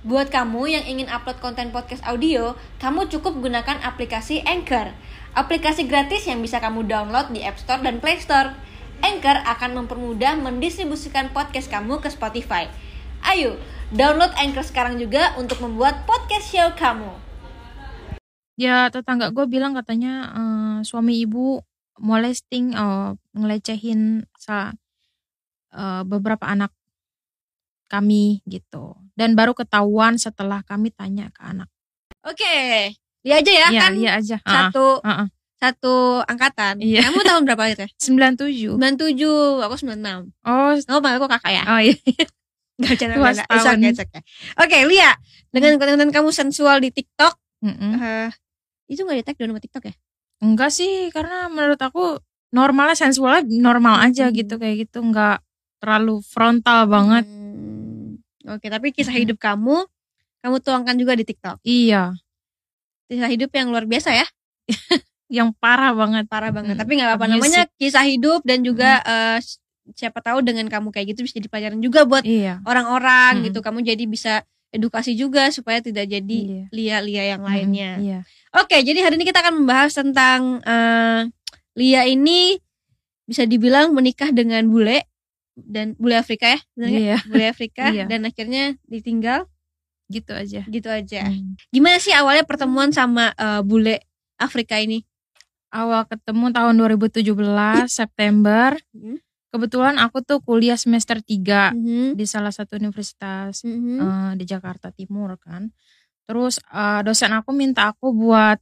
Buat kamu yang ingin upload konten podcast audio, kamu cukup gunakan aplikasi Anchor. Aplikasi gratis yang bisa kamu download di App Store dan Play Store. Anchor akan mempermudah mendistribusikan podcast kamu ke Spotify. Ayo, download Anchor sekarang juga untuk membuat podcast show kamu. Ya tetangga gue bilang katanya eh, suami ibu molesting, eh, ngelecehin sa- eh, beberapa anak kami gitu. Dan baru ketahuan setelah kami tanya ke anak. Oke, dia aja ya, Iya, kan iya aja. Satu ah, ah. satu angkatan. Iya. Kamu tahun berapa itu? 97. 97, aku 96. Oh, Kamu panggil aku kakak ya? oh iya. Gak. It's setahun. okay, okay. Oke, Lia. Dengan konten-konten kamu sensual di TikTok, Mm-mm. eh, itu gak di tag dalam TikTok ya? Enggak sih, karena menurut aku normalnya sensualnya normal aja Hmm. gitu kayak gitu, enggak terlalu frontal banget. Hmm, Oke, tapi kisah hidup kamu, kamu tuangkan juga di TikTok. Iya, Kisah hidup yang luar biasa ya, yang parah banget. parah banget. Mm, Tapi nggak apa-apa, namanya kisah hidup dan juga eh, siapa tahu dengan kamu kayak gitu bisa jadi pelajaran juga buat Iya. orang-orang Mm. gitu. Kamu jadi bisa edukasi juga supaya tidak jadi Iya. lia-lia yang lainnya. Iya. Oke, jadi hari ini kita akan membahas tentang eh, Lia ini bisa dibilang menikah dengan bule dan bule Afrika ya? Iya, Bule Afrika Iya. dan akhirnya ditinggal gitu aja. gitu aja. Hmm. Gimana sih awalnya pertemuan sama eh, bule Afrika ini? Awal ketemu tahun 2017 September. Hmm. Kebetulan aku tuh kuliah semester 3 Mhm, di salah satu universitas mhm. eh, di Jakarta Timur kan. Terus eh, dosen aku minta aku buat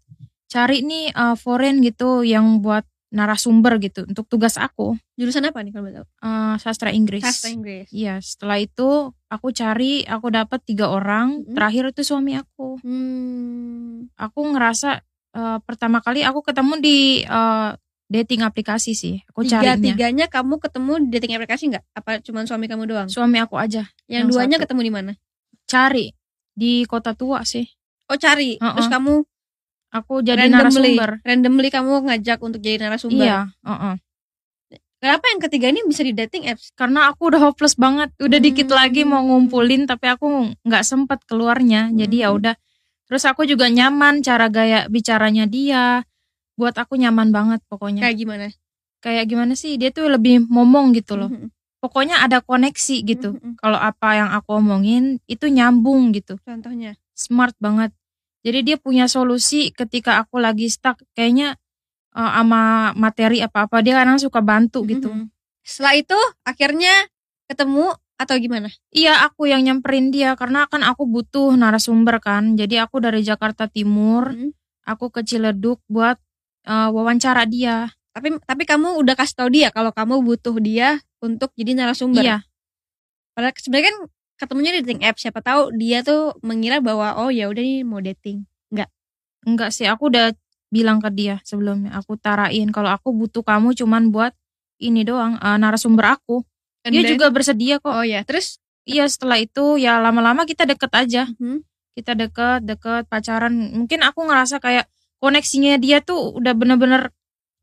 cari nih eh, foreign gitu yang buat narasumber gitu untuk tugas aku Jurusan apa nih kalau tahu? eh, sastra Inggris. Sastra Inggris. Iya, setelah itu aku cari, aku dapat tiga orang. Mhm. Terakhir itu suami aku. Hmm. Aku ngerasa eh, pertama kali aku ketemu di eh, dating aplikasi sih. Aku Tiga carinya. tiganya kamu ketemu di dating aplikasi nggak? Apa cuma suami kamu doang? Suami aku aja Yang, yang duanya satu. ketemu di mana? cari di kota tua sih. Oh cari. Uh-uh. Terus kamu Aku jadi randomly, narasumber. randomly kamu ngajak untuk jadi narasumber. Iya, uh-uh. Kenapa yang ketiga ini bisa di dating apps? karena aku udah hopeless banget. Udah dikit Hmm. lagi mau ngumpulin tapi aku nggak sempet keluarnya. Jadi ya Hmm. udah. Terus aku juga nyaman cara gaya bicaranya dia. Buat aku nyaman banget pokoknya. Kayak gimana? Kayak gimana sih? Dia tuh lebih ngomong gitu loh. Mhm, Pokoknya ada koneksi gitu. mhm. Kalau apa yang aku omongin itu nyambung gitu. Contohnya. Smart banget. Jadi dia punya solusi ketika aku lagi stuck kayaknya eh, sama materi apa-apa dia kadang suka bantu gitu. Mhm. Setelah itu akhirnya ketemu atau gimana? Iya aku yang nyamperin dia karena kan aku butuh narasumber kan. Jadi aku dari Jakarta Timur, Mhm. aku ke Ciledug buat eh, wawancara dia. Tapi tapi kamu udah kasih tau dia kalau kamu butuh dia untuk jadi narasumber. Iya, Padahal sebenarnya kan ketemunya di dating app. Siapa tahu dia tuh mengira bahwa oh ya udah nih mau dating. enggak sih aku udah bilang ke dia sebelumnya. Aku tarain kalau aku butuh kamu cuman buat ini doang eh, narasumber aku. And Dia then- juga bersedia kok. Oh ya, terus Iya setelah itu ya lama-lama kita deket aja. Mhm. Kita deket, deket pacaran. Mungkin aku ngerasa kayak koneksinya dia tuh udah bener-bener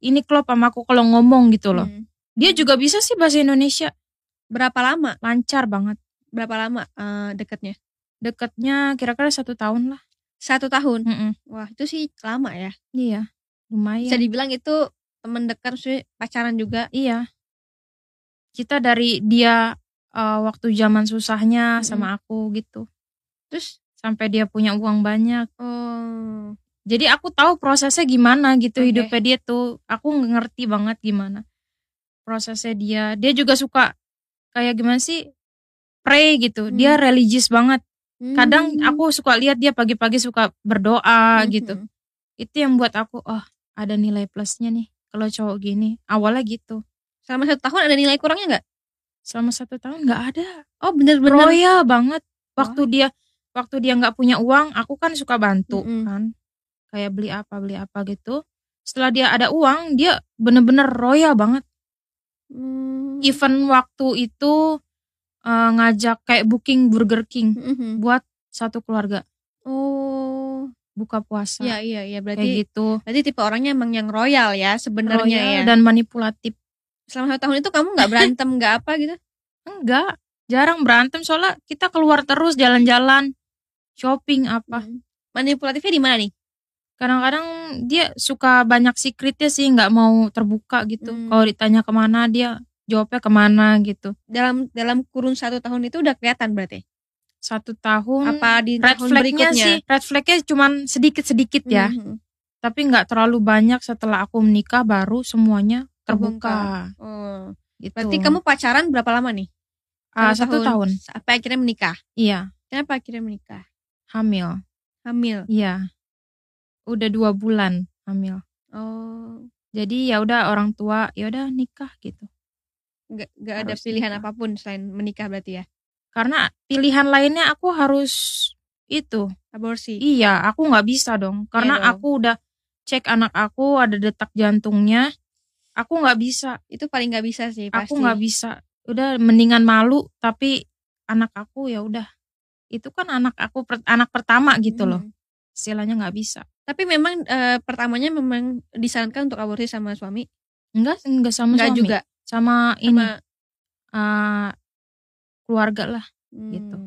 ini klop sama aku kalau ngomong gitu loh. hmm, Dia juga bisa sih bahasa Indonesia. berapa lama? lancar banget Berapa lama eh, deketnya? deketnya kira-kira satu tahun lah Satu tahun. Mm-mm. Wah itu sih lama ya. iya lumayan Bisa dibilang itu temen dekat, maksudnya pacaran juga. iya kita dari dia uh, waktu zaman susahnya Mm-mm. sama aku gitu Terus sampai dia punya uang banyak oh jadi aku tahu prosesnya gimana gitu Oke. hidupnya dia tuh aku ngerti banget gimana prosesnya dia dia juga suka kayak gimana sih pray gitu dia Hmm. religius banget kadang Hmm. aku suka lihat dia pagi-pagi suka berdoa Mhm. gitu itu yang buat aku oh ada nilai plusnya nih kalau cowok gini awalnya gitu Selama satu tahun ada nilai kurangnya nggak? selama satu tahun nggak ada Oh bener-bener. royal banget waktu dia waktu dia nggak punya uang aku kan suka bantu Mm-mm. kan kayak beli apa beli apa gitu setelah dia ada uang dia bener-bener royal banget Hmm. even waktu itu eh, ngajak kayak booking Burger King Mhm. buat satu keluarga Oh, buka puasa iya iya iya kayak berarti gitu berarti tipe orangnya emang yang royal ya sebenarnya ya. dan manipulatif Selama satu tahun itu kamu nggak berantem nggak apa gitu? enggak jarang berantem soalnya kita keluar terus jalan-jalan shopping apa. Hmm. Manipulatifnya di mana nih? Kadang-kadang dia suka banyak secretnya sih, nggak mau terbuka gitu. Hmm. Kalau ditanya ke mana dia jawabnya ke mana gitu. Dalam dalam kurun satu tahun itu udah kelihatan berarti. Satu tahun. Apa di red tahun berikutnya? sih, red flagnya cuman sedikit-sedikit ya. Mhm. Tapi nggak terlalu banyak setelah aku menikah baru semuanya Terbongkar. terbuka. Oh. Gitu. Berarti kamu pacaran berapa lama nih? Ah, satu tahun. Sampai akhirnya menikah. Iya, Kenapa akhirnya menikah? hamil. Hamil. Iya. Udah dua bulan hamil. Oh. Jadi ya udah orang tua ya udah nikah gitu. Nggak nggak ada pilihan nikah. apa pun selain menikah berarti ya. Karena pilihan lainnya aku harus itu. Aborsi. Iya, aku nggak bisa dong. Karena Iya dong. aku udah cek anak aku ada detak jantungnya. Aku nggak bisa. Itu paling nggak bisa sih pasti. Aku nggak bisa. Udah mendingan malu tapi anak aku ya udah. Itu kan anak aku per- anak pertama gitu loh. Mhm. Istilahnya nggak bisa. Tapi memang eh, pertamanya memang disarankan untuk aborsi sama suami. Enggak, enggak sama Enggak suami. juga. Sama ini Sama eh, keluarga lah. Hmm. gitu.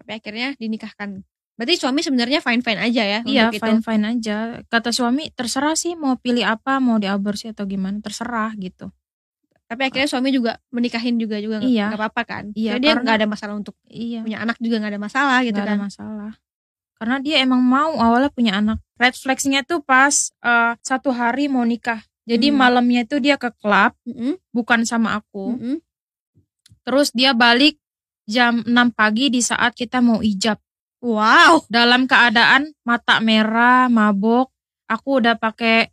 Tapi akhirnya dinikahkan. Berarti suami sebenarnya fine fine aja ya Iya, untuk fine itu. fine aja. Kata suami terserah sih mau pilih apa, mau diaborsi atau gimana, terserah gitu. Tapi akhirnya suami juga menikahin juga juga nggak Iya. nggak apa-apa kan? Iya, Jadi dia nggak ada masalah untuk Iya. punya anak juga nggak ada masalah gitu nggak kan? ada masalah. Karena dia emang mau awalnya punya anak. Red flagsnya tuh pas eh, satu hari mau nikah. Jadi Hmm. malamnya itu dia ke klub, Mm-mm, bukan sama aku. mm-mm. Terus dia balik jam 6 pagi di saat kita mau ijab. Wow. Dalam keadaan mata merah, mabok. Aku udah pakai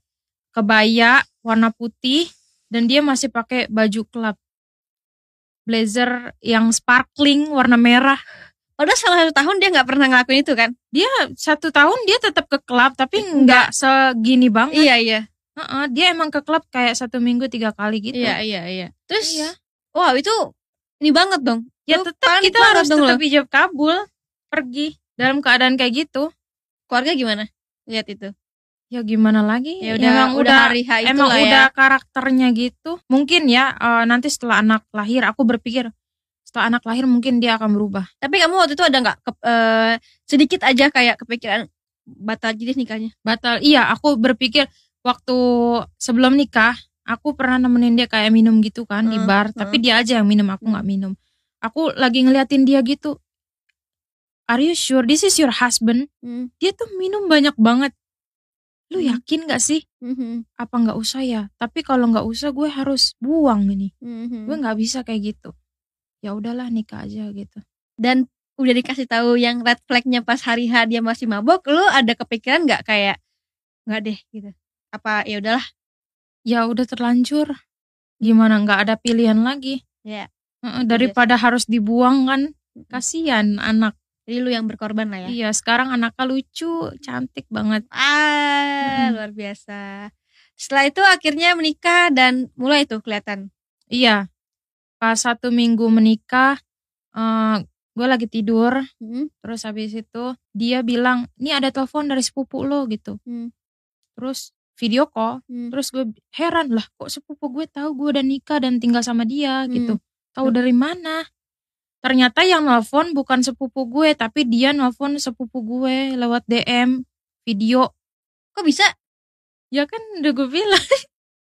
kebaya warna putih dan dia masih pakai baju klub. Blazer yang sparkling warna merah. Padahal selama satu tahun dia nggak pernah ngelakuin itu kan? Dia satu tahun dia tetap ke klub tapi nggak segini banget. Iya iya. Heeh, dia emang ke klub kayak satu minggu tiga kali gitu. Iya iya iya. Terus, Iya. wow itu ini banget dong. Ya Lu tetap kita harus tetap lo. ijab kabul pergi dalam keadaan kayak gitu. Keluarga gimana? Lihat itu. Ya gimana lagi? Ya udah emang udah, hari H itu emang lah udah ya. karakternya gitu. Mungkin ya eh, nanti setelah anak lahir aku berpikir setelah anak lahir mungkin dia akan berubah. Tapi kamu waktu itu ada nggak eh, sedikit aja kayak kepikiran batal jadi nikahnya? Batal. Iya, aku berpikir waktu sebelum nikah aku pernah nemenin dia kayak minum gitu kan di Hmm, bar, hmm. tapi dia aja yang minum, aku nggak minum. Aku lagi ngeliatin dia gitu. Are you sure this is your husband? Hmm. Dia tuh minum banyak banget. Lu Hmm. yakin gak sih? Mhm. Apa nggak usah ya? Tapi kalau nggak usah gue harus buang ini. Mhm. Gue nggak bisa kayak gitu. Ya udahlah nikah aja gitu. Dan udah dikasih tahu yang red flagnya pas hari H dia masih mabok, lu ada kepikiran nggak kayak nggak deh gitu? Apa ya udahlah? Ya udah terlanjur. Gimana nggak ada pilihan lagi? Ya. Heeh, daripada harus dibuang kan, kasihan anak. Jadi lu yang berkorban lah ya. Iya, sekarang anaknya lucu, cantik banget. Ah, Mm-mm. luar biasa. Setelah itu akhirnya menikah dan mulai tuh kelihatan. Iya, pas satu minggu menikah, eh gue lagi tidur, Hmm. terus habis itu dia bilang, ini ada telepon dari sepupu lo gitu. Hmm. Terus video call, Hmm. terus gue heran lah, kok sepupu gue tahu gue udah nikah dan tinggal sama dia Hmm. gitu. Tahu Hmm. dari mana? Ternyata yang nelfon bukan sepupu gue, tapi dia nelfon sepupu gue lewat DM video. Kok bisa? Ya kan udah gue bilang.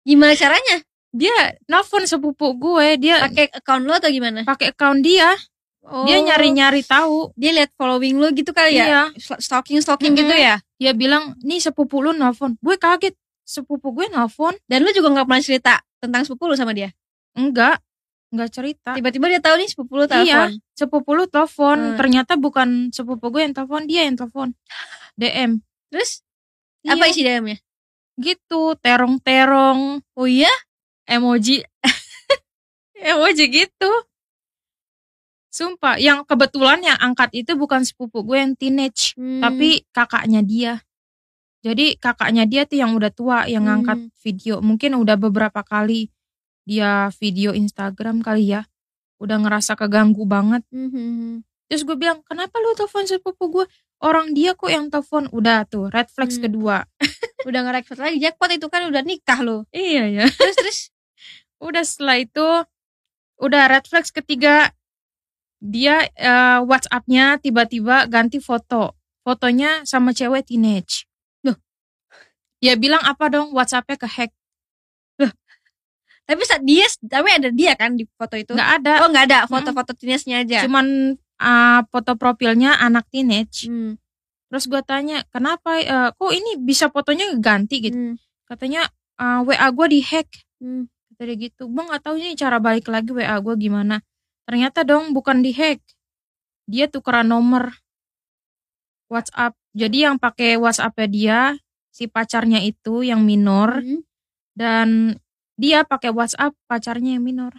Gimana caranya? dia nelfon sepupu gue dia Pakai account lu atau gimana? pakai account dia Oh, dia nyari nyari tahu. Dia lihat following lu gitu kali ya? iya. Stalking stalking gitu Mm-mm. ya? dia bilang nih sepupu lu nelfon. Gue kaget. Sepupu gue nelfon. Dan lu juga nggak pernah cerita tentang sepupu lu sama dia? enggak enggak cerita. Tiba-tiba dia tahu nih sepupu lu iya. telepon. sepupu lu telepon. Hmm. ternyata bukan sepupu gue yang telepon dia yang telepon. DM Terus? Iya, apa isi DM-nya? gitu terong terong Oh iya? emoji. Emoji gitu sumpah yang kebetulan yang angkat itu bukan sepupu gue yang teenage Hmm. tapi kakaknya dia. Jadi kakaknya dia tuh yang udah tua yang Hmm. ngangkat video. Mungkin udah beberapa kali dia video Instagram kali ya. Udah ngerasa keganggu banget. Mhm. terus gue bilang kenapa lu telepon sepupu gue? Orang dia kok yang telepon. Udah tuh red flags Hmm. kedua. Udah nge lagi. Jackpot itu kan udah nikah lu. iya ya Terus terus? Udah setelah itu udah red flags ketiga dia eh, WhatsApp-nya tiba-tiba ganti foto. Fotonya sama cewek teenage. Loh. Dia bilang apa dong WhatsApp-nya ke hack. Tapi saat dia tapi ada dia kan di foto itu. Nggak ada. Oh, nggak ada foto-foto teenage-nya aja. Cuman eh, foto profilnya anak teenage. Hmm, Terus gue tanya, kenapa eh, kok ini bisa fotonya ganti gitu? hmm, Katanya eh, WA gue di hack. hmm. Kata dia gitu. Gue nggak tahu ini cara balik lagi WA gue gimana. Ternyata dong bukan di hack. Dia tukeran nomor WhatsApp. Jadi yang pakai WhatsApp-nya dia si pacarnya itu yang minor Hmm. dan dia pakai WhatsApp pacarnya yang minor.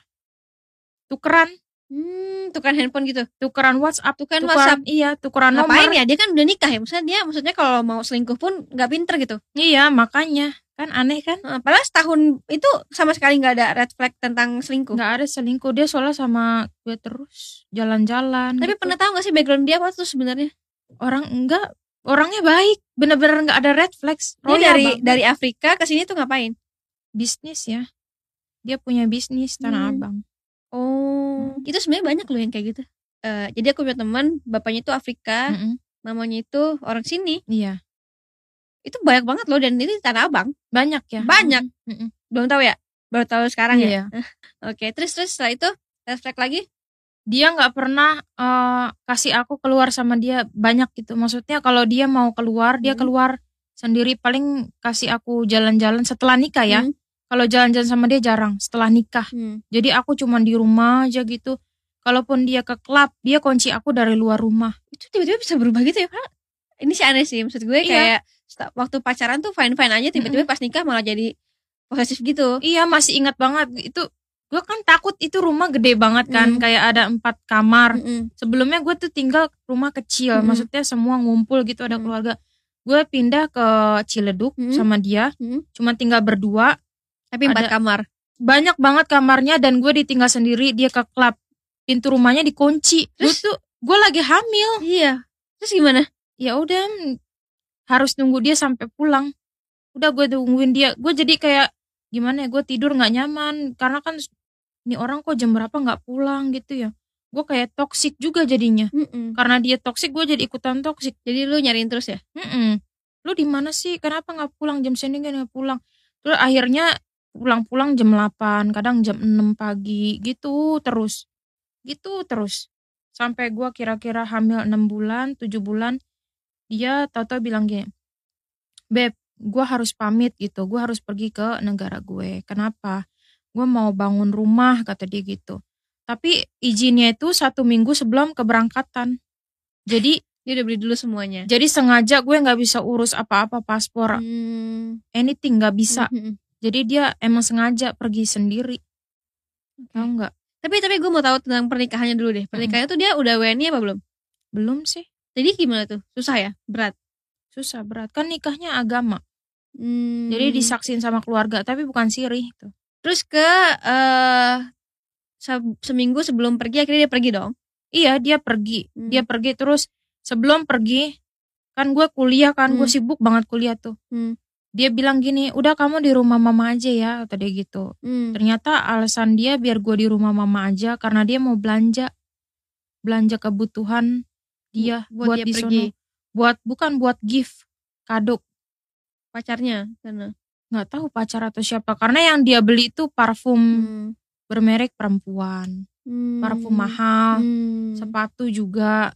Tukeran, Hmm, tukeran handphone gitu. tukeran WhatsApp, Tukeran tukeran WhatsApp. iya, tukeran Ngapain nomor. ya? Dia kan udah nikah ya. Maksudnya dia maksudnya kalau mau selingkuh pun nggak pinter gitu. Iya, makanya kan aneh kan? Padahal setahun itu sama sekali nggak ada red flag tentang selingkuh. Nggak ada selingkuh dia soalnya sama gue terus jalan-jalan. Tapi gitu. pernah tahu gak sih background dia apa tuh sebenarnya? orang enggak orangnya baik bener-bener nggak ada red flags Dia Royal dari banget. dari Afrika ke sini tuh ngapain? bisnis ya dia punya bisnis tanah Hmm. abang Oh, itu sebenarnya banyak loh yang kayak gitu. Eh, jadi aku punya teman, bapaknya itu Afrika, Mm-mm. mamanya itu orang sini. iya Itu banyak banget loh dan ini di Tanah Abang. banyak ya Banyak. Mm-mm. Belum tahu ya? Baru tahu sekarang ya. iya Oke, terus terus setelah itu red flag lagi? dia nggak pernah eh, kasih aku keluar sama dia banyak gitu maksudnya kalau dia mau keluar dia Hmm. keluar sendiri paling kasih aku jalan-jalan setelah nikah ya Hmm. kalau jalan-jalan sama dia jarang setelah nikah Hmm. jadi aku cuman di rumah aja gitu kalaupun dia ke klub dia kunci aku dari luar rumah Itu tiba-tiba bisa berubah gitu ya, Pak? Ini sih aneh sih. Maksud gue Iya. kayak sta- waktu pacaran tuh fine-fine aja, tiba-tiba pas nikah malah jadi posesif gitu. Iya masih ingat banget itu gue kan takut itu rumah gede banget kan kayak ada empat kamar Mm-mm. sebelumnya gue tuh tinggal rumah kecil Mm-mm. maksudnya semua ngumpul gitu ada Mm. keluarga gue pindah ke Ciledug Mm. sama dia Mm. cuma tinggal berdua Tapi empat Ada- kamar. banyak banget kamarnya dan gue ditinggal sendiri dia ke klub pintu rumahnya dikunci Terus? gue tuh gue lagi hamil Iya. Terus gimana? ya udah mm, harus nunggu dia sampai pulang. Udah gue tungguin dia. Gue jadi kayak gimana ya gue tidur nggak nyaman. Karena kan ini orang kok jam berapa nggak pulang gitu ya. Gue kayak toksik juga jadinya. Mm-mm. karena dia toksik gue jadi ikutan toksik Jadi lu nyariin terus ya? Mm-mm. lu di mana sih? Kenapa nggak pulang? Jam segini nggak pulang. Terus akhirnya pulang-pulang jam 8 kadang jam 6 pagi. Gitu terus. Gitu terus. Sampai gua kira-kira hamil 6 bulan 7 bulan dia tahu-tahu bilang gini beb gua harus pamit gitu gua harus pergi ke negara gue kenapa gue mau bangun rumah kata dia gitu tapi izinnya itu satu minggu sebelum keberangkatan jadi Dia udah beli dulu semuanya. jadi sengaja gue nggak bisa urus apa-apa paspor, Hmm. anything nggak bisa. Mm-mm. Jadi dia emang sengaja pergi sendiri. Tahu nggak? Tapi tapi gue mau tahu tentang pernikahannya dulu deh. Pernikahannya tuh dia udah WNI apa belum? Belum sih. Jadi gimana tuh? Susah ya? Berat. Susah berat. Kan nikahnya agama. Hmm. Jadi disaksin sama keluarga, tapi bukan siri. Gitu. terus ke eh se- seminggu sebelum pergi akhirnya dia pergi dong. Iya dia pergi. Hmm. Dia pergi terus sebelum pergi kan gue kuliah kan gue Hmm. sibuk banget kuliah tuh. Hmm. Dia bilang gini, udah kamu di rumah mama aja ya, kata dia gitu. Hmm. Ternyata alasan dia biar gue di rumah mama aja karena dia mau belanja, belanja kebutuhan dia buat buat, dia di pergi. sono. Buat bukan buat gift kado Pacarnya sana. nggak tahu pacar atau siapa karena yang dia beli itu parfum Hmm. bermerek perempuan, Hmm. parfum mahal, Hmm. sepatu juga,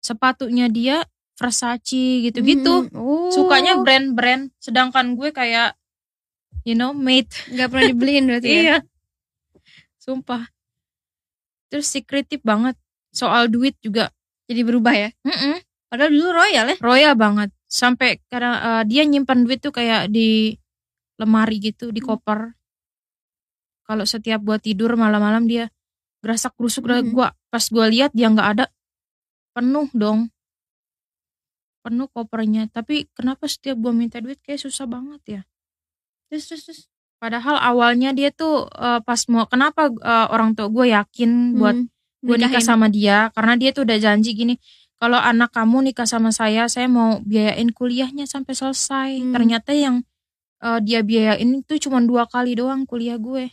sepatunya dia Versace gitu-gitu. Hmm. Oh. Sukanya brand-brand, sedangkan gue kayak you know made nggak pernah dibeliin berarti ya. Iya. Sumpah. Terus sekretif banget. Soal duit juga. Jadi berubah ya. Mm-mm. Padahal dulu royal ya. Royal banget. Sampai karena eh, dia nyimpan duit tuh kayak di lemari gitu, di Hmm. koper. Kalau setiap gua tidur malam-malam dia gerasak gerusuk Mhm. gua pas gua lihat dia nggak ada penuh dong penuh kopernya tapi kenapa setiap gua minta duit kayak susah banget ya Terus terus terus. Padahal awalnya dia tuh eh, pas mau kenapa eh, orang tua gue yakin buat Hmm. Gue nikah sama dia karena dia tuh udah janji gini kalau anak kamu nikah sama saya saya mau biayain kuliahnya sampai selesai. Hmm. Ternyata yang eh, dia biayain itu cuma dua kali doang kuliah gue.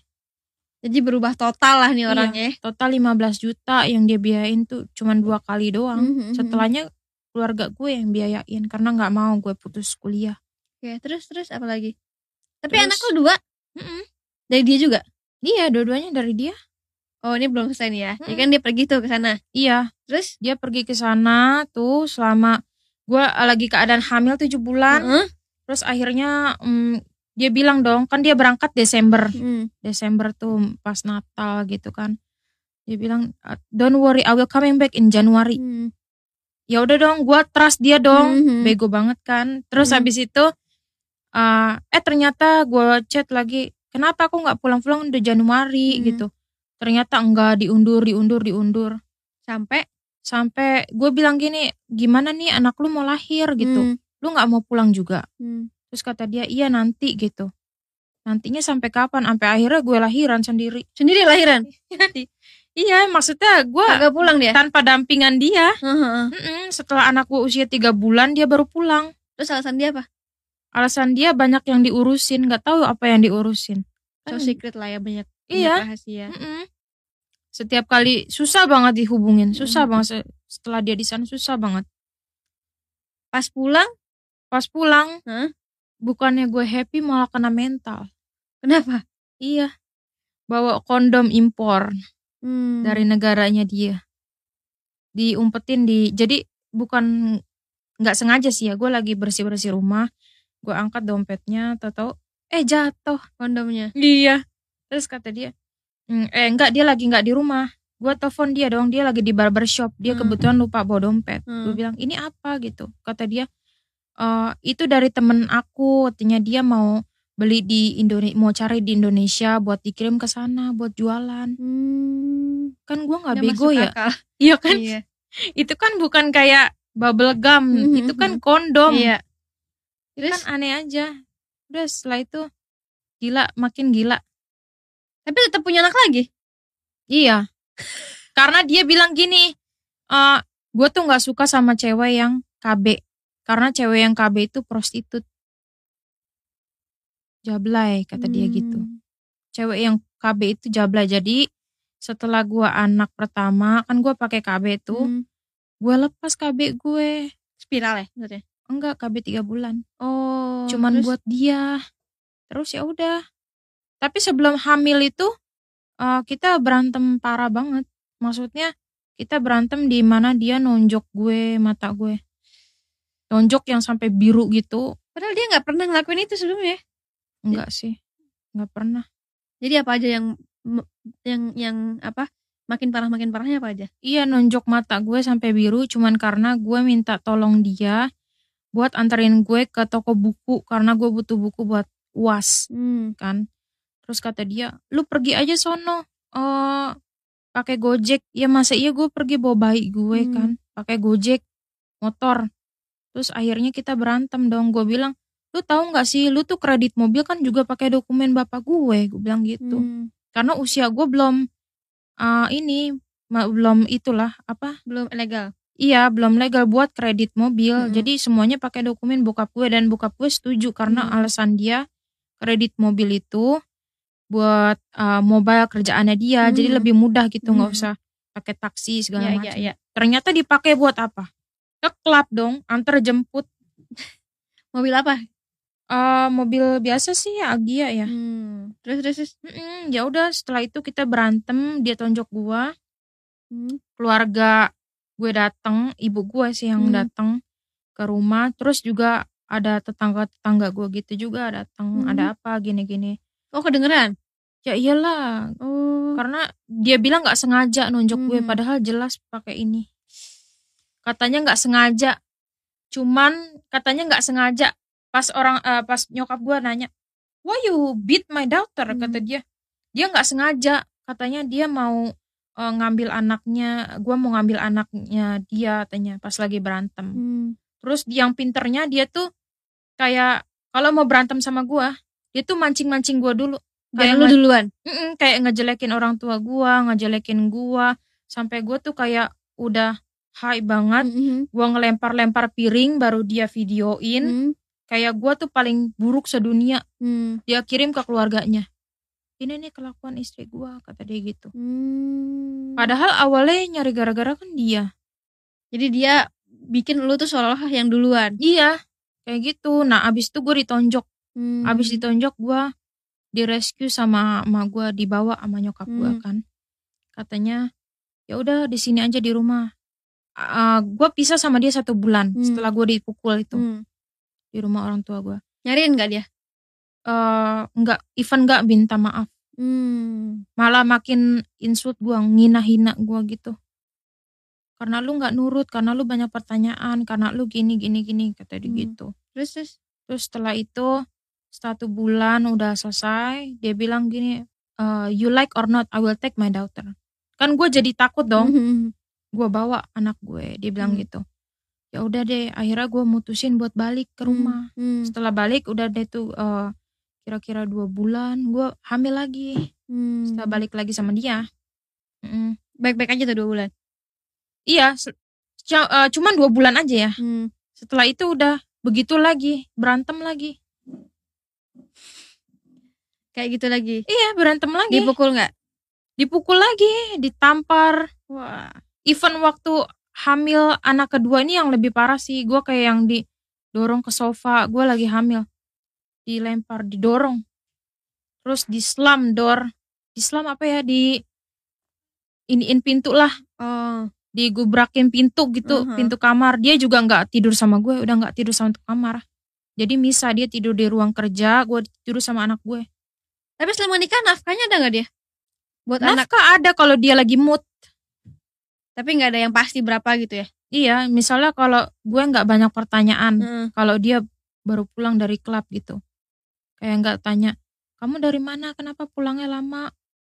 Jadi berubah total lah nih Iya. orangnya. total 15 juta yang dia biayain tuh cuman dua kali doang Mhm, mhm. setelahnya keluarga gue yang biayain karena nggak mau gue putus kuliah Oke, terus terus apa lagi? Tapi Terus- anak lu dua Mm-mm. dari dia juga. iya dua-duanya dari dia Oh, ini belum selesai nih ya. Jadi Mm-mm. kan dia pergi tuh ke sana. iya Terus dia pergi ke sana tuh selama gue lagi keadaan hamil 7 bulan Heeh. terus akhirnya mm, dia bilang dong kan dia berangkat Desember Hmm. Desember tuh pas Natal gitu kan dia bilang don't worry I will coming back in January Hmm. ya udah dong gue trust dia dong Mhm. bego banget kan terus Mhm. habis itu uh, eh ternyata gue chat lagi kenapa aku nggak pulang-pulang udah Januari Mhm. gitu ternyata enggak diundur diundur diundur Sampai sampai gue bilang gini gimana nih anak lu mau lahir gitu Hmm. lu nggak mau pulang juga Hmm. terus kata dia iya nanti gitu nantinya sampai kapan sampai akhirnya gue lahiran sendiri Sendiri lahiran. iya maksudnya gue Agak pulang dia. tanpa dampingan dia Heeh. Mm-mm, setelah anak gue usia tiga bulan dia baru pulang Terus alasan dia apa? alasan dia banyak yang diurusin nggak tahu apa yang diurusin So Kan- secret lah ya banyak. Iya. banyak rahasia. Mm-mm. Setiap kali susah banget dihubungin susah Mm. banget se- setelah dia di sana susah banget Pas pulang, pas pulang Hah? bukannya gue happy malah kena mental kenapa? iya bawa kondom impor Hmm. dari negaranya dia diumpetin di jadi bukan nggak sengaja sih ya gue lagi bersih bersih rumah gue angkat dompetnya tahu eh jatuh kondomnya. iya terus kata dia "Hmm, eh enggak dia lagi nggak di rumah gue telepon dia dong dia lagi di barbershop dia Hmm. kebetulan lupa bawa dompet Hmm. gue bilang ini apa gitu kata dia "Eh, itu dari temen aku katanya dia mau beli di Indonesia mau cari di Indonesia buat dikirim ke sana buat jualan Hmm. kan gue nggak bego ya akal. iya kan Iya. itu kan bukan kayak bubble gum Mhm, itu kan mhm. kondom Iya. itu Terus kan aneh aja udah setelah itu gila makin gila tapi tetap punya anak lagi. iya karena dia bilang gini eh gue tuh nggak suka sama cewek yang KB karena cewek yang KB itu prostitut jablay kata dia gitu Hmm. cewek yang KB itu jablay jadi setelah gua anak pertama kan gua pakai KB itu Hmm. gue lepas KB gue Spiral ya maksudnya. enggak KB tiga bulan Oh. cuman terus? buat dia terus ya udah tapi sebelum hamil itu eh, kita berantem parah banget maksudnya kita berantem di mana dia nonjok gue mata gue nonjok yang sampai biru gitu Padahal dia nggak pernah ngelakuin itu sebelumnya. enggak sih nggak pernah Jadi apa aja yang yang yang apa? Makin parah makin parahnya apa aja? iya nonjok mata gue sampai biru cuman karena gue minta tolong dia buat anterin gue ke toko buku karena gue butuh buku buat uas Hmm. kan terus kata dia lu pergi aja sono eh pakai gojek ya masa iya gue pergi bawa bayi gue Hmm. kan pakai gojek motor terus akhirnya kita berantem dong gue bilang lu tahu nggak sih lu tuh kredit mobil kan juga pakai dokumen bapak gue gue bilang gitu Hmm. karena usia gue belum eh ini belum itulah apa Belum legal. Iya, belum legal buat kredit mobil. Mm-mm. Jadi semuanya pakai dokumen bokap gue dan bokap gue setuju karena Mm. alasan dia kredit mobil itu buat uh, mobile kerjaannya dia. Jadi Mm. lebih mudah gitu, nggak Mm. usah pakai taksi segala Iya, macam. iya, iya. Ternyata dipakai buat apa? Ke klub dong, antar jemput. Mobil apa? Eh mobil biasa sih ya Agia ya. Hmm. Terus terus terus. Mm-mm, ya udah setelah itu kita berantem, dia tonjok gua, Hmm. keluarga gue datang, ibu gue sih yang Hmm. datang ke rumah, terus juga ada tetangga-tetangga gue gitu juga datang, Hmm. ada apa gini-gini. Oh kedengeran. Ya iyalah, Oh. karena dia bilang nggak sengaja nunjuk gue, Hmm. padahal jelas pakai ini. Katanya nggak sengaja, cuman katanya nggak sengaja. Pas orang, eh, pas nyokap gue nanya, why you beat my daughter? Hmm. Kata dia, dia nggak sengaja. Katanya dia mau eh, ngambil anaknya, gue mau ngambil anaknya dia, katanya pas lagi berantem. Hmm. Terus yang pinternya dia tuh kayak kalau mau berantem sama gue, dia tuh mancing-mancing gue dulu. Kayak lu duluan. Mm-mm, kayak ngejelekin orang tua gua, ngejelekin gua, sampai gua tuh kayak udah high banget. Hmm. Gua ngelempar-lempar piring, baru dia videoin. Hmm. Kayak gua tuh paling buruk sedunia. Hmm. Dia kirim ke keluarganya. ini nih kelakuan istri gua kata dia gitu Hmm. padahal awalnya nyari gara-gara kan dia Jadi dia bikin lu tuh seolah-olah yang duluan. iya kayak gitu nah abis itu gue ditonjok Hmm. abis ditonjok gua direscue sama emak gua dibawa sama nyokap Hmm. kan katanya ya udah di sini aja di rumah uh, gue pisah sama dia satu bulan Hmm. setelah gue dipukul itu Hmm. di rumah orang tua gue Nyariin gak dia? eh nggak even nggak minta maaf Hmm. malah makin insult gue ngina-hina gue gitu karena lu nggak nurut karena lu banyak pertanyaan karena lu gini gini gini kata dia Hmm. gitu Terus terus. terus setelah itu satu bulan udah selesai dia bilang gini "Eh, you like or not I will take my daughter kan gue jadi takut dong Hmm. gue bawa anak gue dia bilang Hmm. gitu ya udah deh akhirnya gue mutusin buat balik ke rumah Hmm. setelah balik udah deh tuh eh, kira-kira dua bulan gue hamil lagi Hmm. setelah balik lagi sama dia Mm-mm. Baik-baik aja tuh dua bulan. iya eh, cuman dua bulan aja ya Hmm. setelah itu udah begitu lagi berantem lagi Kayak gitu lagi. iya berantem lagi. Dipukul nggak? dipukul lagi ditampar. Wah. even waktu hamil anak kedua ini yang lebih parah sih. Gue kayak yang didorong ke sofa gue lagi hamil. Dilempar didorong. Terus di slam door di slam apa ya? Di iniin pintu lah. Oh. digubrakin pintu gitu Mhm. pintu kamar. Dia juga nggak tidur sama gue udah nggak tidur sama kamar. Jadi misah dia tidur di ruang kerja gue tidur sama anak gue Tapi selama nikah nafkahnya ada nggak dia? Buat anak. nafkah ada kalau dia lagi mood Tapi nggak ada yang pasti berapa gitu ya? iya misalnya kalau gue nggak banyak pertanyaan Heeh. kalau dia baru pulang dari klub gitu kayak nggak tanya kamu dari mana kenapa pulangnya lama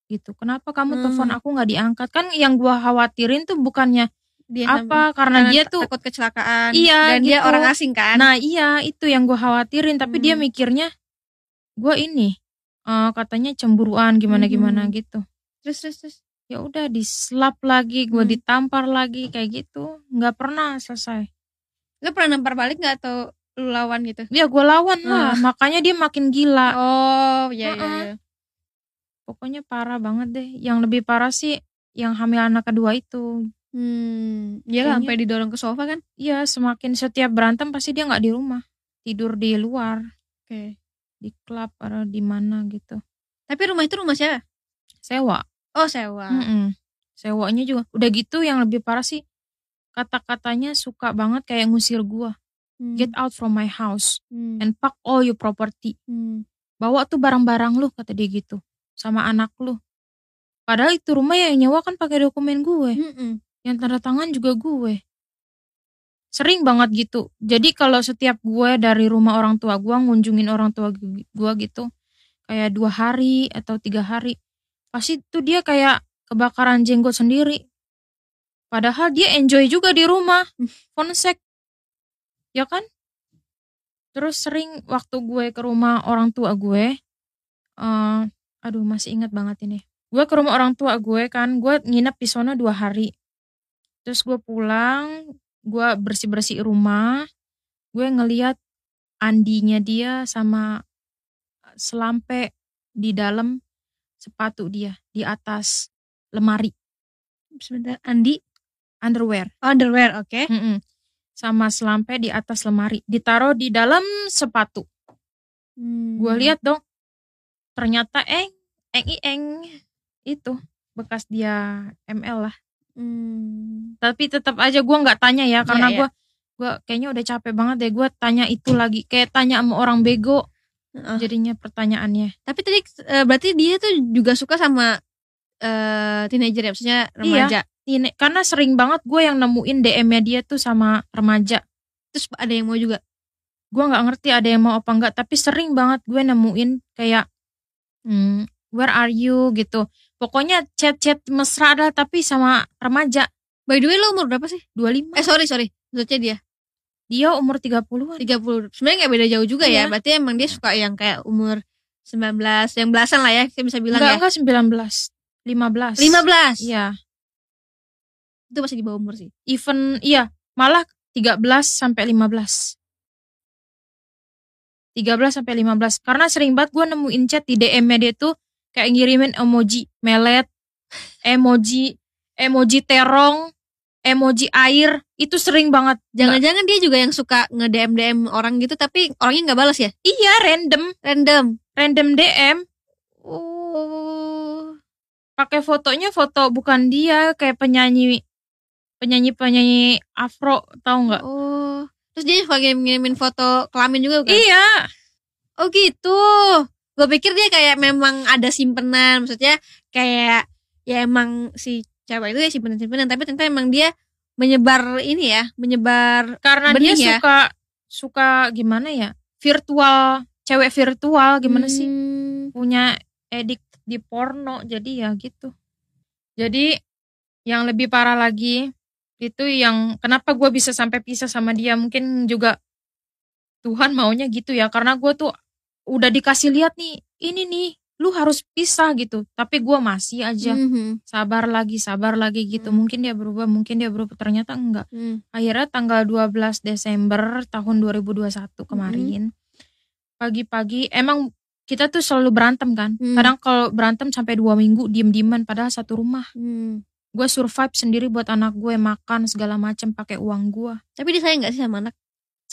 gitu kenapa kamu Hmm. telepon aku nggak diangkat kan yang gua khawatirin tuh bukannya Dia apa karena dia tuh takut kecelakaan. Iya, Dan dia gitu. orang asing kan? nah iya itu yang gua khawatirin tapi dia Hmm. mikirnya gua ini eh, katanya cemburuan gimana gimana Mhm. gitu terus terus terus. ya udah dislap lagi gua Hmm. ditampar lagi kayak gitu nggak pernah selesai Lu pernah nampar balik nggak atau lu lawan gitu? ya gua lawan lah makanya dia makin gila Oh, iya iya. Heeh. iya. pokoknya parah banget deh. Yang lebih parah sih yang hamil anak kedua itu. Hmm, lah Kayaknya- sampai didorong ke sofa kan? Iya, semakin setiap berantem pasti dia nggak di rumah, tidur di luar, Oke. Di klub atau di mana gitu. Tapi rumah itu rumah siapa? Sewa. Oh, sewa. Mm-mm. Sewanya juga. Udah gitu yang lebih parah sih kata-katanya suka banget kayak ngusir gua. Hmm. Get out from my house Hmm. and pack all your property. Hmm. Bawa tuh barang-barang lu kata dia gitu sama anak lu. Padahal itu rumah yang nyewa kan pakai dokumen gue. Mm-mm. yang tanda tangan juga gue. Sering banget gitu. Jadi kalau setiap gue dari rumah orang tua gue ngunjungin orang tua gu- gue gitu, kayak dua hari atau tiga hari, pasti tuh dia kayak kebakaran jenggot sendiri. Padahal dia enjoy juga di rumah, konsek, ya kan? Terus sering waktu gue ke rumah orang tua gue, eh aduh masih ingat banget ini. Gue ke rumah orang tua gue kan, gue nginep di sana dua hari terus gue pulang gue bersih bersih rumah gue ngeliat andinya dia sama selampe di dalam sepatu dia di atas lemari Sebentar, Andi underwear underwear, oke. Mm-mm. sama selampe di atas lemari ditaruh di dalam sepatu Hmm. gue lihat dong ternyata eng eng eng itu bekas dia ML lah Hmm. tapi tetap aja gue nggak tanya ya karena Iya, iya. gue gue kayaknya udah capek banget deh gue tanya itu lagi kayak tanya sama orang bego Heeh. jadinya pertanyaannya Tapi tadi eh, berarti dia tuh juga suka sama eh teenager ya, maksudnya remaja. ini karena sering banget gue yang nemuin DM-nya dia tuh sama remaja Terus ada yang mau juga. gue nggak ngerti ada yang mau apa enggak tapi sering banget gue nemuin kayak hmm, where are you gitu pokoknya chat-chat mesra dah tapi sama remaja By the way, lo umur berapa sih? 25 Eh, sorry, sorry. Maksudnya dia dia umur 30-an 30. Sebenarnya nggak beda jauh juga ya. Iya. Berarti emang dia suka yang kayak umur 19, yang belasan lah ya, kita bisa bilang enggak ya. enggak 19 15 15. iya Itu masih di bawah umur sih. even iya malah 13 sampai 15 13 sampai 15 karena sering banget gue nemuin chat di DM-nya dia tuh kayak ngirimin emoji melet, emoji emoji terong, emoji air itu sering banget. Jangan-jangan dia juga yang suka nge-DM DM orang gitu tapi orangnya nggak balas ya? Iya random, Random. random DM. Oh. Pakai fotonya foto bukan dia kayak penyanyi penyanyi penyanyi Afro tahu nggak? Oh. Terus dia suka ngirim-ngirimin foto kelamin juga kan? Iya, Oh gitu. Gue pikir dia kayak memang ada simpenan, maksudnya kayak ya emang si cewek itu ya simpenan-simpenan, tapi ternyata emang dia menyebar ini ya, menyebar karena dia ya? suka suka gimana ya? Virtual, cewek virtual gimana sih? Hmm. punya edik di porno jadi ya gitu jadi yang lebih parah lagi itu yang kenapa gue bisa sampai pisah sama dia mungkin juga Tuhan maunya gitu ya karena gue tuh udah dikasih lihat nih ini nih lu harus pisah gitu tapi gue masih aja Mhm. sabar lagi sabar lagi gitu Hmm. mungkin dia berubah mungkin dia berubah ternyata enggak Hmm. akhirnya tanggal 12 Desember tahun 2021 kemarin pagi-pagi emang kita tuh selalu berantem kan Hmm. kadang kalau berantem sampai dua minggu diem-dieman padahal satu rumah Hmm. gue survive sendiri buat anak gue makan segala macem pakai uang gue Tapi dia sayang gak sih sama anak?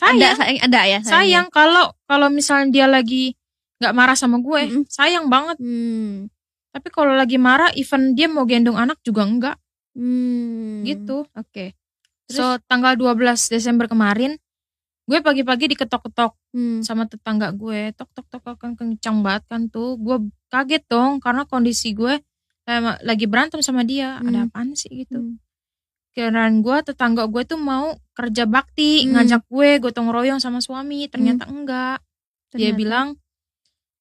Sayang Ada, sayang, ada ya sayangnya? sayang kalau kalau misalnya dia lagi nggak marah sama gue Mm-mm. sayang banget Hmm. tapi kalau lagi marah even dia mau gendong anak juga enggak Hmm. gitu Oke. so tanggal 12 Desember kemarin gue pagi-pagi diketok-ketok Hmm. sama tetangga gue tok tok tok kan kencang banget kan tuh gue kaget dong karena kondisi gue lagi berantem sama dia ada Hmm. apaan sih gitu Hmm. Kirain gue tetangga gue tuh mau kerja bakti Hmm. ngajak gue gotong royong sama suami ternyata enggak dia Ternyata. bilang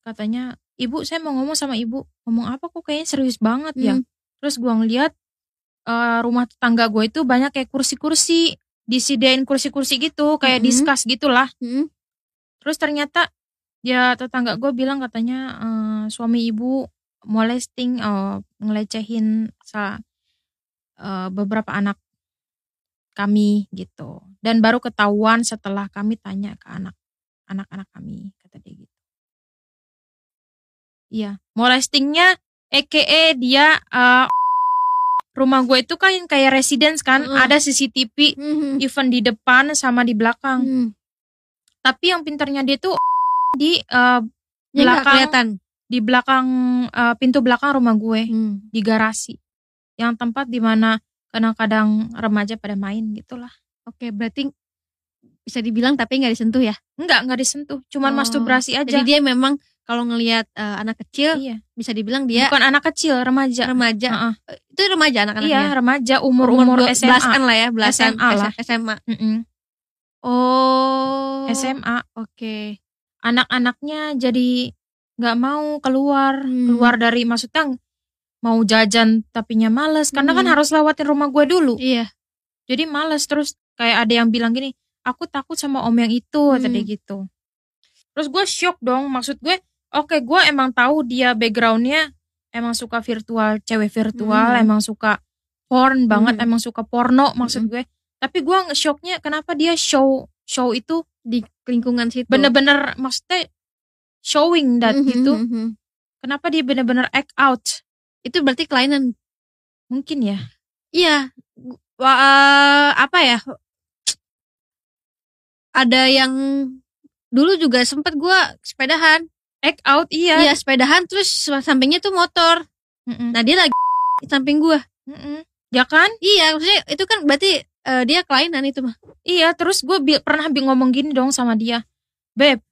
katanya ibu saya mau ngomong sama ibu ngomong apa kok kayaknya serius banget ya Hmm. terus gue ngeliat eh, rumah tetangga gue itu banyak kayak kursi-kursi disediain kursi-kursi gitu kayak Mhm. diskus gitulah Hmm. Terus ternyata ya tetangga gue bilang katanya eh, suami ibu molesting eh, ngelecehin sa- eh, beberapa anak kami gitu. Dan baru ketahuan setelah kami tanya ke anak anak-anak kami kata dia gitu. Iya, molestingnya EKE dia eh, rumah gue itu kan kayak residence kan, Mm. ada CCTV Hmm. even di depan sama di belakang Hmm. tapi yang pintarnya dia tuh di nggak belakang kelihatan. di belakang eh, pintu belakang rumah gue Hmm. di garasi yang tempat di mana kadang-kadang remaja pada main gitulah Oke, berarti bisa dibilang tapi nggak disentuh ya? enggak enggak disentuh cuman Oh, masturbasi aja Jadi dia memang kalau ngelihat eh, anak kecil iya bisa dibilang dia bukan anak kecil remaja remaja. Eh, Itu remaja anak-anaknya. iya remaja umur umur dua- SMA belasan lah ya, belasan SMA lah. SMA. Mm-mm. Oh. SMA Oke. anak-anaknya jadi nggak mau keluar Hmm. keluar dari maksudnya mau jajan tapinya males karena kan Hmm. harus lewatin rumah gue dulu Iya. jadi males terus kayak ada yang bilang gini aku takut sama om yang itu Hmm. tadi gitu terus gue shock dong maksud gue oke gue emang tahu dia backgroundnya emang suka virtual cewek virtual Hmm. emang suka porn banget Hmm. emang suka porno maksud Hmm. gue tapi gue shocknya kenapa dia show show itu Di lingkungan situ. bener-bener maksudnya showing that Mhm, gitu mhm. kenapa dia bener-bener act out Itu berarti kelainan. mungkin ya Iya. Wah, eh, apa ya? Ada yang dulu juga sempet gua sepedahan. act out iya Iya, sepedahan terus sampingnya tuh motor. Mm-mm. Nah, dia lagi di samping gua. Mm-mm. ya kan Iya, maksudnya itu kan berarti eh, dia kelainan itu mah. Iya, terus gue pernah bi- ngomong gini dong sama dia, beb,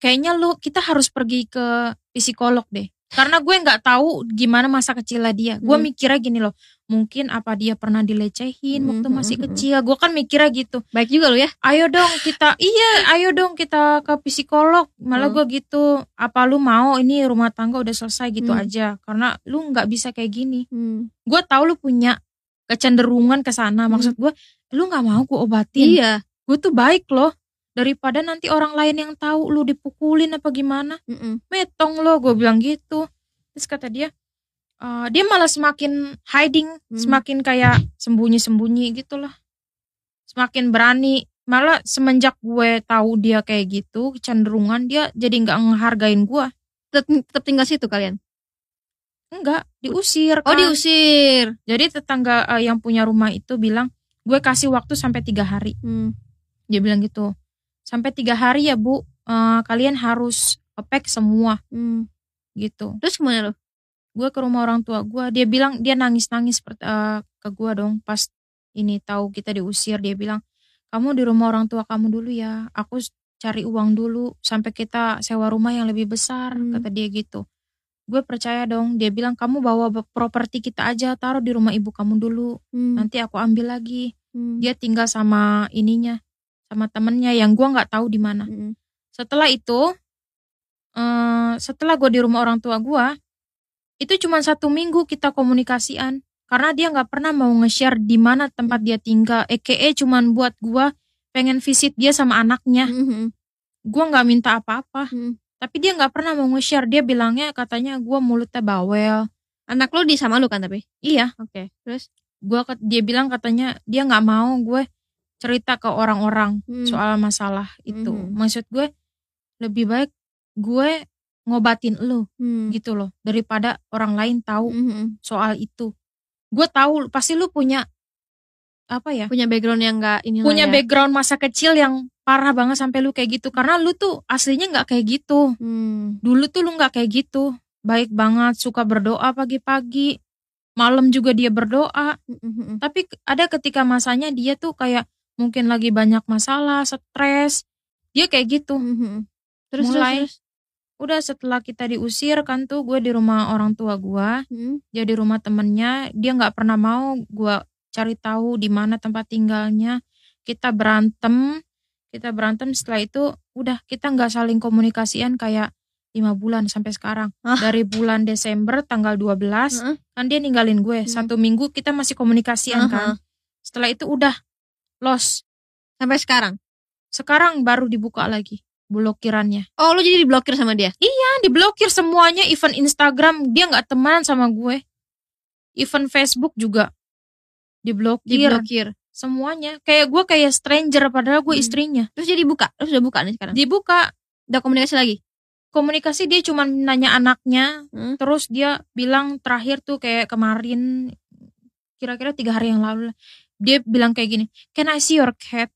kayaknya lu kita harus pergi ke psikolog deh, karena gue nggak tahu gimana masa kecilnya dia. Gue Hmm. mikirnya gini loh, mungkin apa dia pernah dilecehin Hmm, waktu hmm, masih hmm, kecil. Gue kan mikirnya gitu. Baik juga lo ya. Ayo dong kita, iya, ayo dong kita ke psikolog. Malah Hmm. gue gitu, apa lu mau ini rumah tangga udah selesai gitu Hmm. aja, karena lu nggak bisa kayak gini. Hmm. Gue tahu lu punya kecenderungan ke sana. Maksud gue, lu nggak mau gue obatin Iya. gue tuh baik loh daripada nanti orang lain yang tahu lu dipukulin apa gimana Mm-mm. metong lo gue bilang gitu terus kata dia "Eh, dia malah semakin hiding Hmm. semakin kayak sembunyi sembunyi gitulah semakin berani malah semenjak gue tahu dia kayak gitu kecenderungan dia jadi nggak ngehargain gue Tetap, tetap tinggal situ kalian. enggak diusir Oh kan. diusir. jadi tetangga eh, yang punya rumah itu bilang gue kasih waktu sampai tiga hari Hmm. dia bilang gitu sampai tiga hari ya bu. Eh, kalian harus pack semua. Hmm. gitu. Terus ke mana lo? gue ke rumah orang tua gue dia bilang dia nangis nangis ke gue dong pas ini tahu kita diusir. Dia bilang kamu di rumah orang tua kamu dulu ya. Aku cari uang dulu sampai kita sewa rumah yang lebih besar Hmm. kata dia gitu. Gue percaya dong. Dia bilang kamu bawa properti kita aja. Taruh di rumah ibu kamu dulu. Hmm. nanti aku ambil lagi. Hmm. dia tinggal sama ininya sama temennya yang gue nggak tahu di mana Hmm. setelah itu eh setelah gue di rumah orang tua gue itu cuma satu minggu kita komunikasian karena dia nggak pernah mau nge-share di mana tempat dia tinggal EKE cuman buat gue pengen visit dia sama anaknya Hmm. gue nggak minta apa-apa Hmm. tapi dia nggak pernah mau nge-share dia bilangnya katanya gue mulutnya bawel Anak lo di sama lu kan tapi? iya Oke. Terus? gua dia bilang katanya dia nggak mau gue cerita ke orang-orang Hmm. soal masalah itu Mhm. maksud gue lebih baik gue ngobatin lu Hmm. gitu loh daripada orang lain tahu Hmm. soal itu gue tahu pasti lu punya apa ya Punya background yang enggak ini punya ya. background masa kecil yang parah banget sampai lu kayak gitu karena lu tuh aslinya nggak kayak gitu Hmm. dulu tuh lu nggak kayak gitu baik banget suka berdoa pagi-pagi malam juga dia berdoa Hmm. tapi ke- ada ketika masanya dia tuh kayak mungkin lagi banyak masalah stres dia kayak gitu Hmm. Terus Mulai. terus, terus. udah setelah kita diusir kan tuh gue di rumah orang tua gue Hmm. dia di rumah temennya dia nggak pernah mau gue cari tahu di mana tempat tinggalnya kita berantem kita berantem setelah itu udah kita nggak saling komunikasian kayak lima bulan sampai sekarang Hah? dari bulan Desember tanggal 12 Heeh. kan dia ninggalin gue Hmm. satu minggu kita masih komunikasian Aha. kan setelah itu udah lost Sampai sekarang. sekarang baru dibuka lagi blokirannya Oh, lu jadi diblokir sama dia? kan diblokir semuanya event Instagram dia nggak teman sama gue event Facebook juga diblokir Diblokir. semuanya kayak gue kayak stranger padahal gue Hmm. istrinya Terus jadi buka. Terus udah buka nih sekarang. dibuka Udah komunikasi lagi. komunikasi dia cuma nanya anaknya Hmm. terus dia bilang terakhir tuh kayak kemarin kira-kira tiga hari yang lalu lah. Dia bilang kayak gini can I see your cat?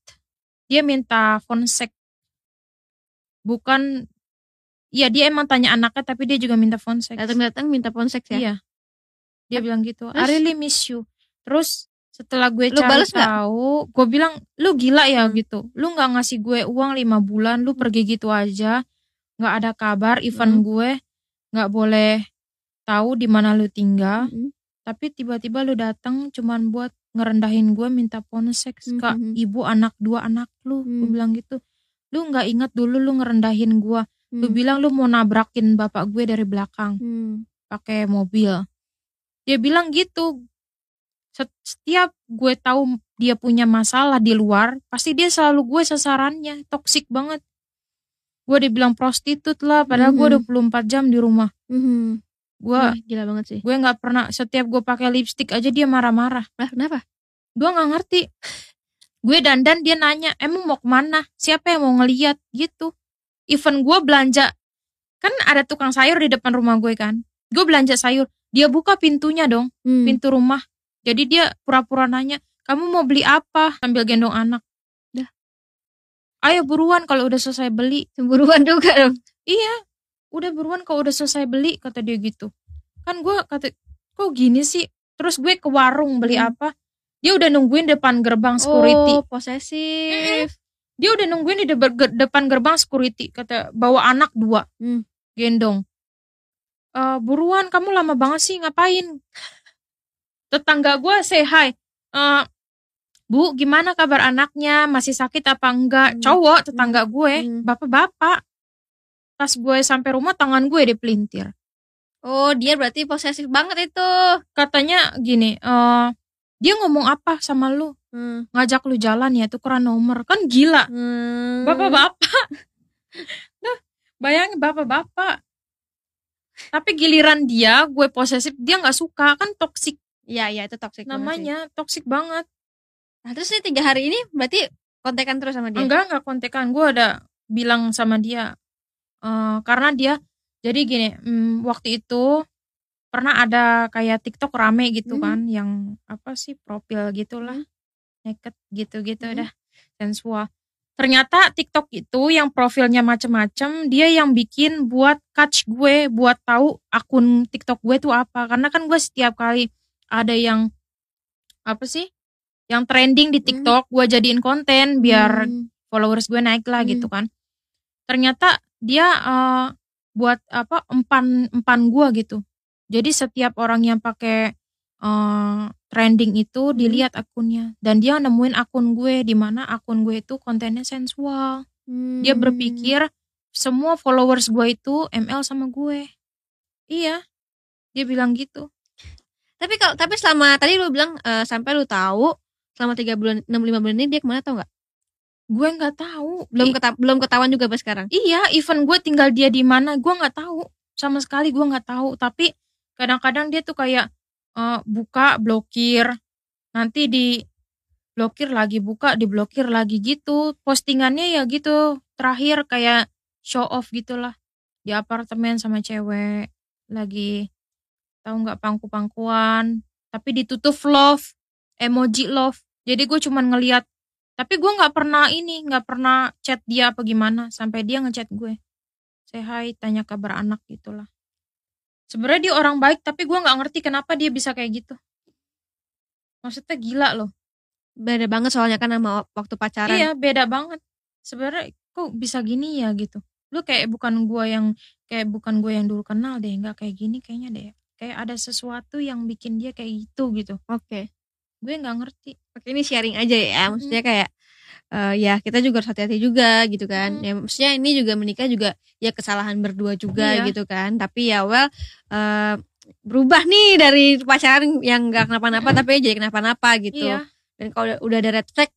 Dia minta phone sex bukan ya dia emang tanya anaknya tapi dia juga minta phone sex Datang-datang minta ponsek ya. iya. Dia bilang gitu I Terus? really miss you. Terus setelah gue Lu cari tahu gue bilang lu gila ya Hmm. gitu. Lu nggak ngasih gue uang lima bulan lu pergi gitu aja. Nggak ada kabar event Hmm. gue. Nggak boleh tahu di mana lu tinggal. Hmm. tapi tiba-tiba lu datang cuman buat ngerendahin gue minta phone sex Hmm, kak hmm. ibu anak dua anak lu gue Hmm. bilang gitu lu nggak inget dulu lu ngerendahin gue lu Hmm. bilang lu mau nabrakin bapak gue dari belakang Hmm. pakai mobil dia bilang gitu Set- setiap gue tahu dia punya masalah di luar pasti dia selalu gue sasarannya toksik banget gue dibilang prostitut lah padahal gue Mhm. 24 jam di rumah Hmm. Gue Wah, gila banget sih. gue nggak pernah setiap gue pakai lipstick aja dia marah-marah. Lah, kenapa? gue nggak ngerti. Gue dandan dia nanya emang mau ke mana? Siapa yang mau ngeliat? Gitu. Event gue belanja kan ada tukang sayur di depan rumah gue kan. Gue belanja sayur dia buka pintunya dong Hmm. pintu rumah. Jadi dia pura-pura nanya kamu mau beli apa? Sambil gendong anak. Dah. ayo buruan kalau udah selesai beli. Cemburuan juga dong. iya udah buruan kalau udah selesai beli kata dia gitu. Kan gue kata kok gini sih? Terus gue ke warung beli Hmm. apa? Dia udah nungguin depan gerbang security. Oh, posesif. dia udah nungguin di depan gerbang security kata bawa anak dua. Hmm. gendong. Eh buruan kamu lama banget sih ngapain? Tetangga gue say hi. Eh, bu gimana kabar anaknya? Masih sakit apa enggak? Hmm. cowok tetangga gue Hmm. bapak-bapak pas gue sampai rumah tangan gue dipelintir Oh, dia berarti posesif banget itu. katanya gini eh dia ngomong apa sama lu Hmm. ngajak lu jalan ya tukeran nomor kan gila Hmm. bapak-bapak nah bayangin bapak-bapak tapi giliran dia gue posesif dia nggak suka kan toksik Iya, iya itu sih. namanya toksik banget Nah, terus nih tiga hari ini berarti kontekan terus sama dia. enggak enggak kontekan gue ada bilang sama dia eh karena dia jadi gini mm, waktu itu pernah ada kayak TikTok rame gitu Hmm. kan yang apa sih profil gitulah naked gitu-gitu Hmm. dah sensual ternyata TikTok itu yang profilnya macem-macem dia yang bikin buat catch gue buat tahu akun TikTok gue tuh apa karena kan gue setiap kali ada yang apa sih yang trending di Hmm. TikTok gue jadiin konten biar Hmm. followers gue naik lah Hmm. gitu kan ternyata dia eh, buat apa empan empan gue gitu jadi setiap orang yang pakai eh, trending itu Hmm. dilihat akunnya dan dia nemuin akun gue di mana akun gue itu kontennya sensual dia Hmm. berpikir semua followers gue itu ML sama gue iya dia bilang gitu Tapi kalau tapi selama tadi lu bilang eh, sampai lu tahu selama tiga bulan enam lima bulan ini dia ke mana tau nggak? Gue nggak tahu Belum keta- belum ketahuan juga pas sekarang. Iya, even gue tinggal dia di mana, gue nggak tahu sama sekali gue nggak tahu. Tapi kadang-kadang dia tuh kayak eh, buka, blokir, nanti di blokir lagi, buka, diblokir lagi gitu. Postingannya ya gitu. Terakhir kayak show off gitulah di apartemen sama cewek lagi tahu nggak pangku-pangkuan, tapi ditutup love, emoji love. Jadi gue cuman ngeliat tapi gue nggak pernah ini nggak pernah chat dia apa gimana sampai dia ngechat gue. Say hi tanya kabar anak gitulah. Sebenarnya dia orang baik tapi gue nggak ngerti kenapa dia bisa kayak gitu. Maksudnya gila loh. Beda banget soalnya kan sama waktu pacaran. iya beda banget. Sebenarnya kok bisa gini ya gitu. Lu kayak bukan gue yang kayak bukan gue yang dulu kenal deh nggak kayak gini kayaknya deh. Kayak ada sesuatu yang bikin dia kayak gitu gitu. Oke. Gue nggak ngerti Oke ini sharing aja ya. Maksudnya kayak eh, ya kita juga harus hati-hati juga gitu kan. Mm. Ya maksudnya ini juga menikah juga ya kesalahan berdua juga Iya. gitu kan. Tapi ya well eh, berubah nih dari pacaran yang gak kenapa-napa tapi jadi kenapa-napa gitu. iya Dan kalau udah, udah ada red flag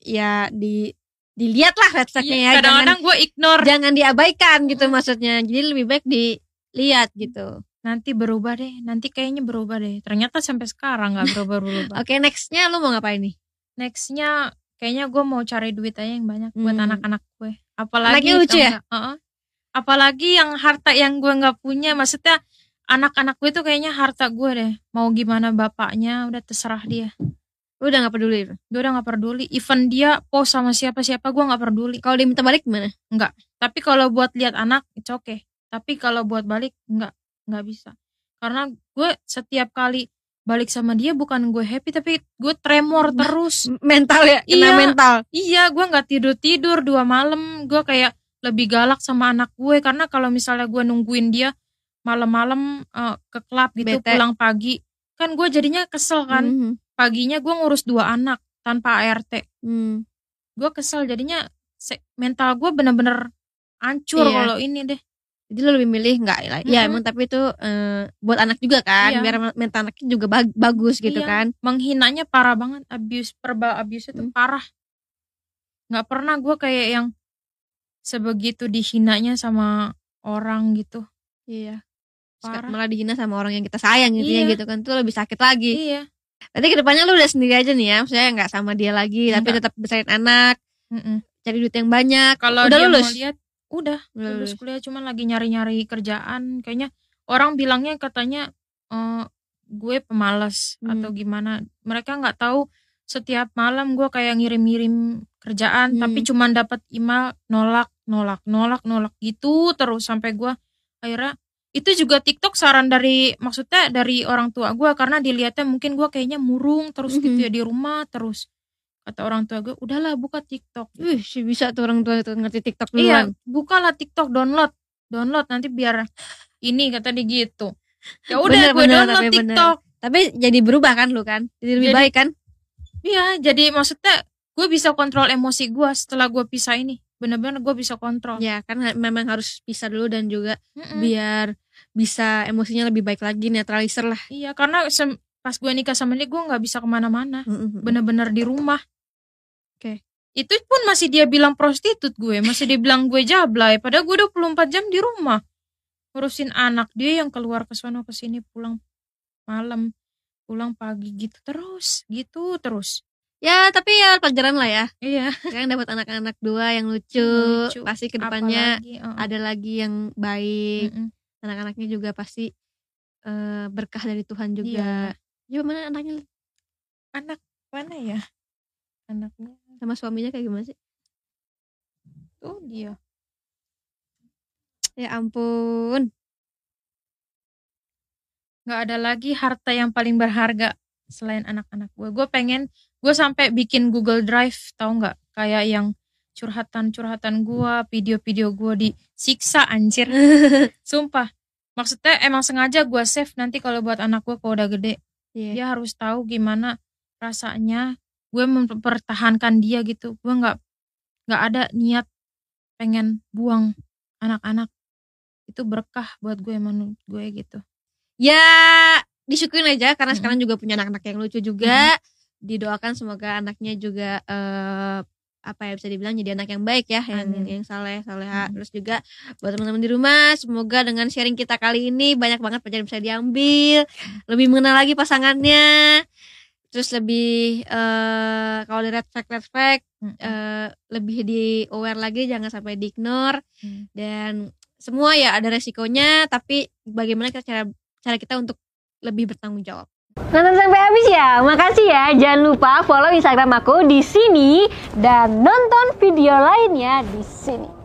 ya di dilihat lah red flagnya ya. Iya, Jangan kadang-kadang gue ignore jangan diabaikan gitu Mm. maksudnya. Jadi lebih baik dilihat gitu. Nanti berubah deh nanti kayaknya berubah deh ternyata sampai sekarang nggak berubah berubah Oke nextnya lu mau ngapain nih? nextnya kayaknya gue mau cari duit aja yang banyak buat Hmm. anak-anak gue apalagi Anaknya lucu ya? nggak? Heeh. apalagi yang harta yang gue nggak punya maksudnya anak-anak gue tuh kayaknya harta gue deh mau gimana bapaknya udah terserah dia Lu udah gak peduli. gue udah nggak peduli even dia post sama siapa-siapa gue nggak peduli Kalau diminta balik gimana? tapi kalau buat lihat anak it's okay tapi kalau buat balik nggak nggak bisa karena gue setiap kali balik sama dia bukan gue happy tapi gue tremor Bah, terus Mental ya, kena Iya. mental. iya gue nggak tidur tidur dua malam gue kayak lebih galak sama anak gue karena kalau misalnya gue nungguin dia malam-malam eh, ke klub gitu Bete. pulang pagi kan gue jadinya kesel kan Mhm. paginya gue ngurus dua anak tanpa ART Hmm. gue kesel jadinya mental gue bener-bener hancur Iya. kalau ini deh Jadi lo lebih milih nggak lah. Ya Mm-mm. emang tapi itu eh, buat anak juga kan, Iya. biar mental anaknya juga bag- bagus gitu Iya. kan. menghinanya parah banget abuse verbal abuse itu Hmm. parah nggak pernah gue kayak yang sebegitu dihinanya sama orang gitu Iya. Parah. Malah dihina sama orang yang kita sayang gitu ya Iya. gitu kan. Itu lebih sakit lagi. iya Berarti ke depannya lu udah sendiri aja nih ya. Maksudnya nggak sama dia lagi, tapi Nggak. tetap besarin anak, Mm-mm. cari duit yang banyak. kalau udah dia lulus. mau lihat udah Udah lulus lulus. kuliah cuman lagi nyari-nyari kerjaan kayaknya orang bilangnya katanya eh, gue pemalas Hmm. atau gimana mereka nggak tahu setiap malam gue kayak ngirim-ngirim kerjaan Hmm. tapi cuman dapat email nolak nolak nolak nolak gitu terus sampai gue akhirnya itu juga TikTok saran dari maksudnya dari orang tua gue karena dilihatnya mungkin gue kayaknya murung terus gitu Mhm. ya di rumah terus kata orang tua gue udahlah buka TikTok Wih, sih bisa tuh orang tua itu ngerti TikTok Iya, duluan. bukalah TikTok download. Download nanti biar ini kata dia gitu. Ya udah Bener, gue bener, download tapi bener. TikTok. Tapi jadi berubah kan lu kan? Jadi lebih Jadi- baik kan? Iya, jadi maksudnya gue bisa kontrol emosi gue setelah gue pisah ini. Bener-bener gue bisa kontrol. Ya kan memang harus pisah dulu dan juga Mm-mm. biar bisa emosinya lebih baik lagi netralizer lah. Iya, karena pas gue nikah sama dia gue nggak bisa ke mana-mana. Mm-mm. Bener-bener di rumah. Oke. Itu pun masih dia bilang prostitut gue, masih dia bilang gue jablay. Padahal gue 24 jam di rumah. Ngurusin anak dia yang keluar ke sono ke sini pulang malam, pulang pagi gitu terus, gitu terus. Ya tapi ya pelajaran lah ya. Iya. Sekarang dapat anak-anak dua yang lucu, Lucu. pasti ke depannya Apalagi, uh, ada lagi yang baik. mm-mm. Anak-anaknya juga pasti eh, berkah dari Tuhan juga. Coba mana anaknya anak mana ya anaknya sama suaminya kayak gimana sih? tuh dia Ya ampun. nggak ada lagi harta yang paling berharga selain anak-anak gue gue pengen gue sampai bikin Google Drive tahu nggak kayak yang curhatan-curhatan gue video-video gue disiksa anjir sumpah maksudnya emang sengaja gue save nanti kalau buat anak gue kalau udah gede Iya. dia harus tahu gimana rasanya gue mempertahankan dia gitu gue nggak nggak ada niat pengen buang anak-anak itu berkah buat gue menurut gue gitu Ya disyukurin aja karena Mm-mm. sekarang juga punya anak-anak yang lucu juga. Didoakan semoga anaknya juga eh, apa ya bisa dibilang jadi anak yang baik ya, yang Amin. yang saleh, saleha. Mm. Terus juga buat teman-teman di rumah, semoga dengan sharing kita kali ini banyak banget pelajaran bisa diambil, lebih mengenal lagi pasangannya. Terus lebih eh kalau di red flag red flag Mm-mm. eh, lebih di aware lagi jangan sampai di ignore Hmm. dan semua ya ada resikonya tapi bagaimana kita cara cara kita untuk lebih bertanggung jawab. Nonton sampai habis ya, makasih ya. Jangan lupa follow Instagram aku di sini dan nonton video lainnya di sini.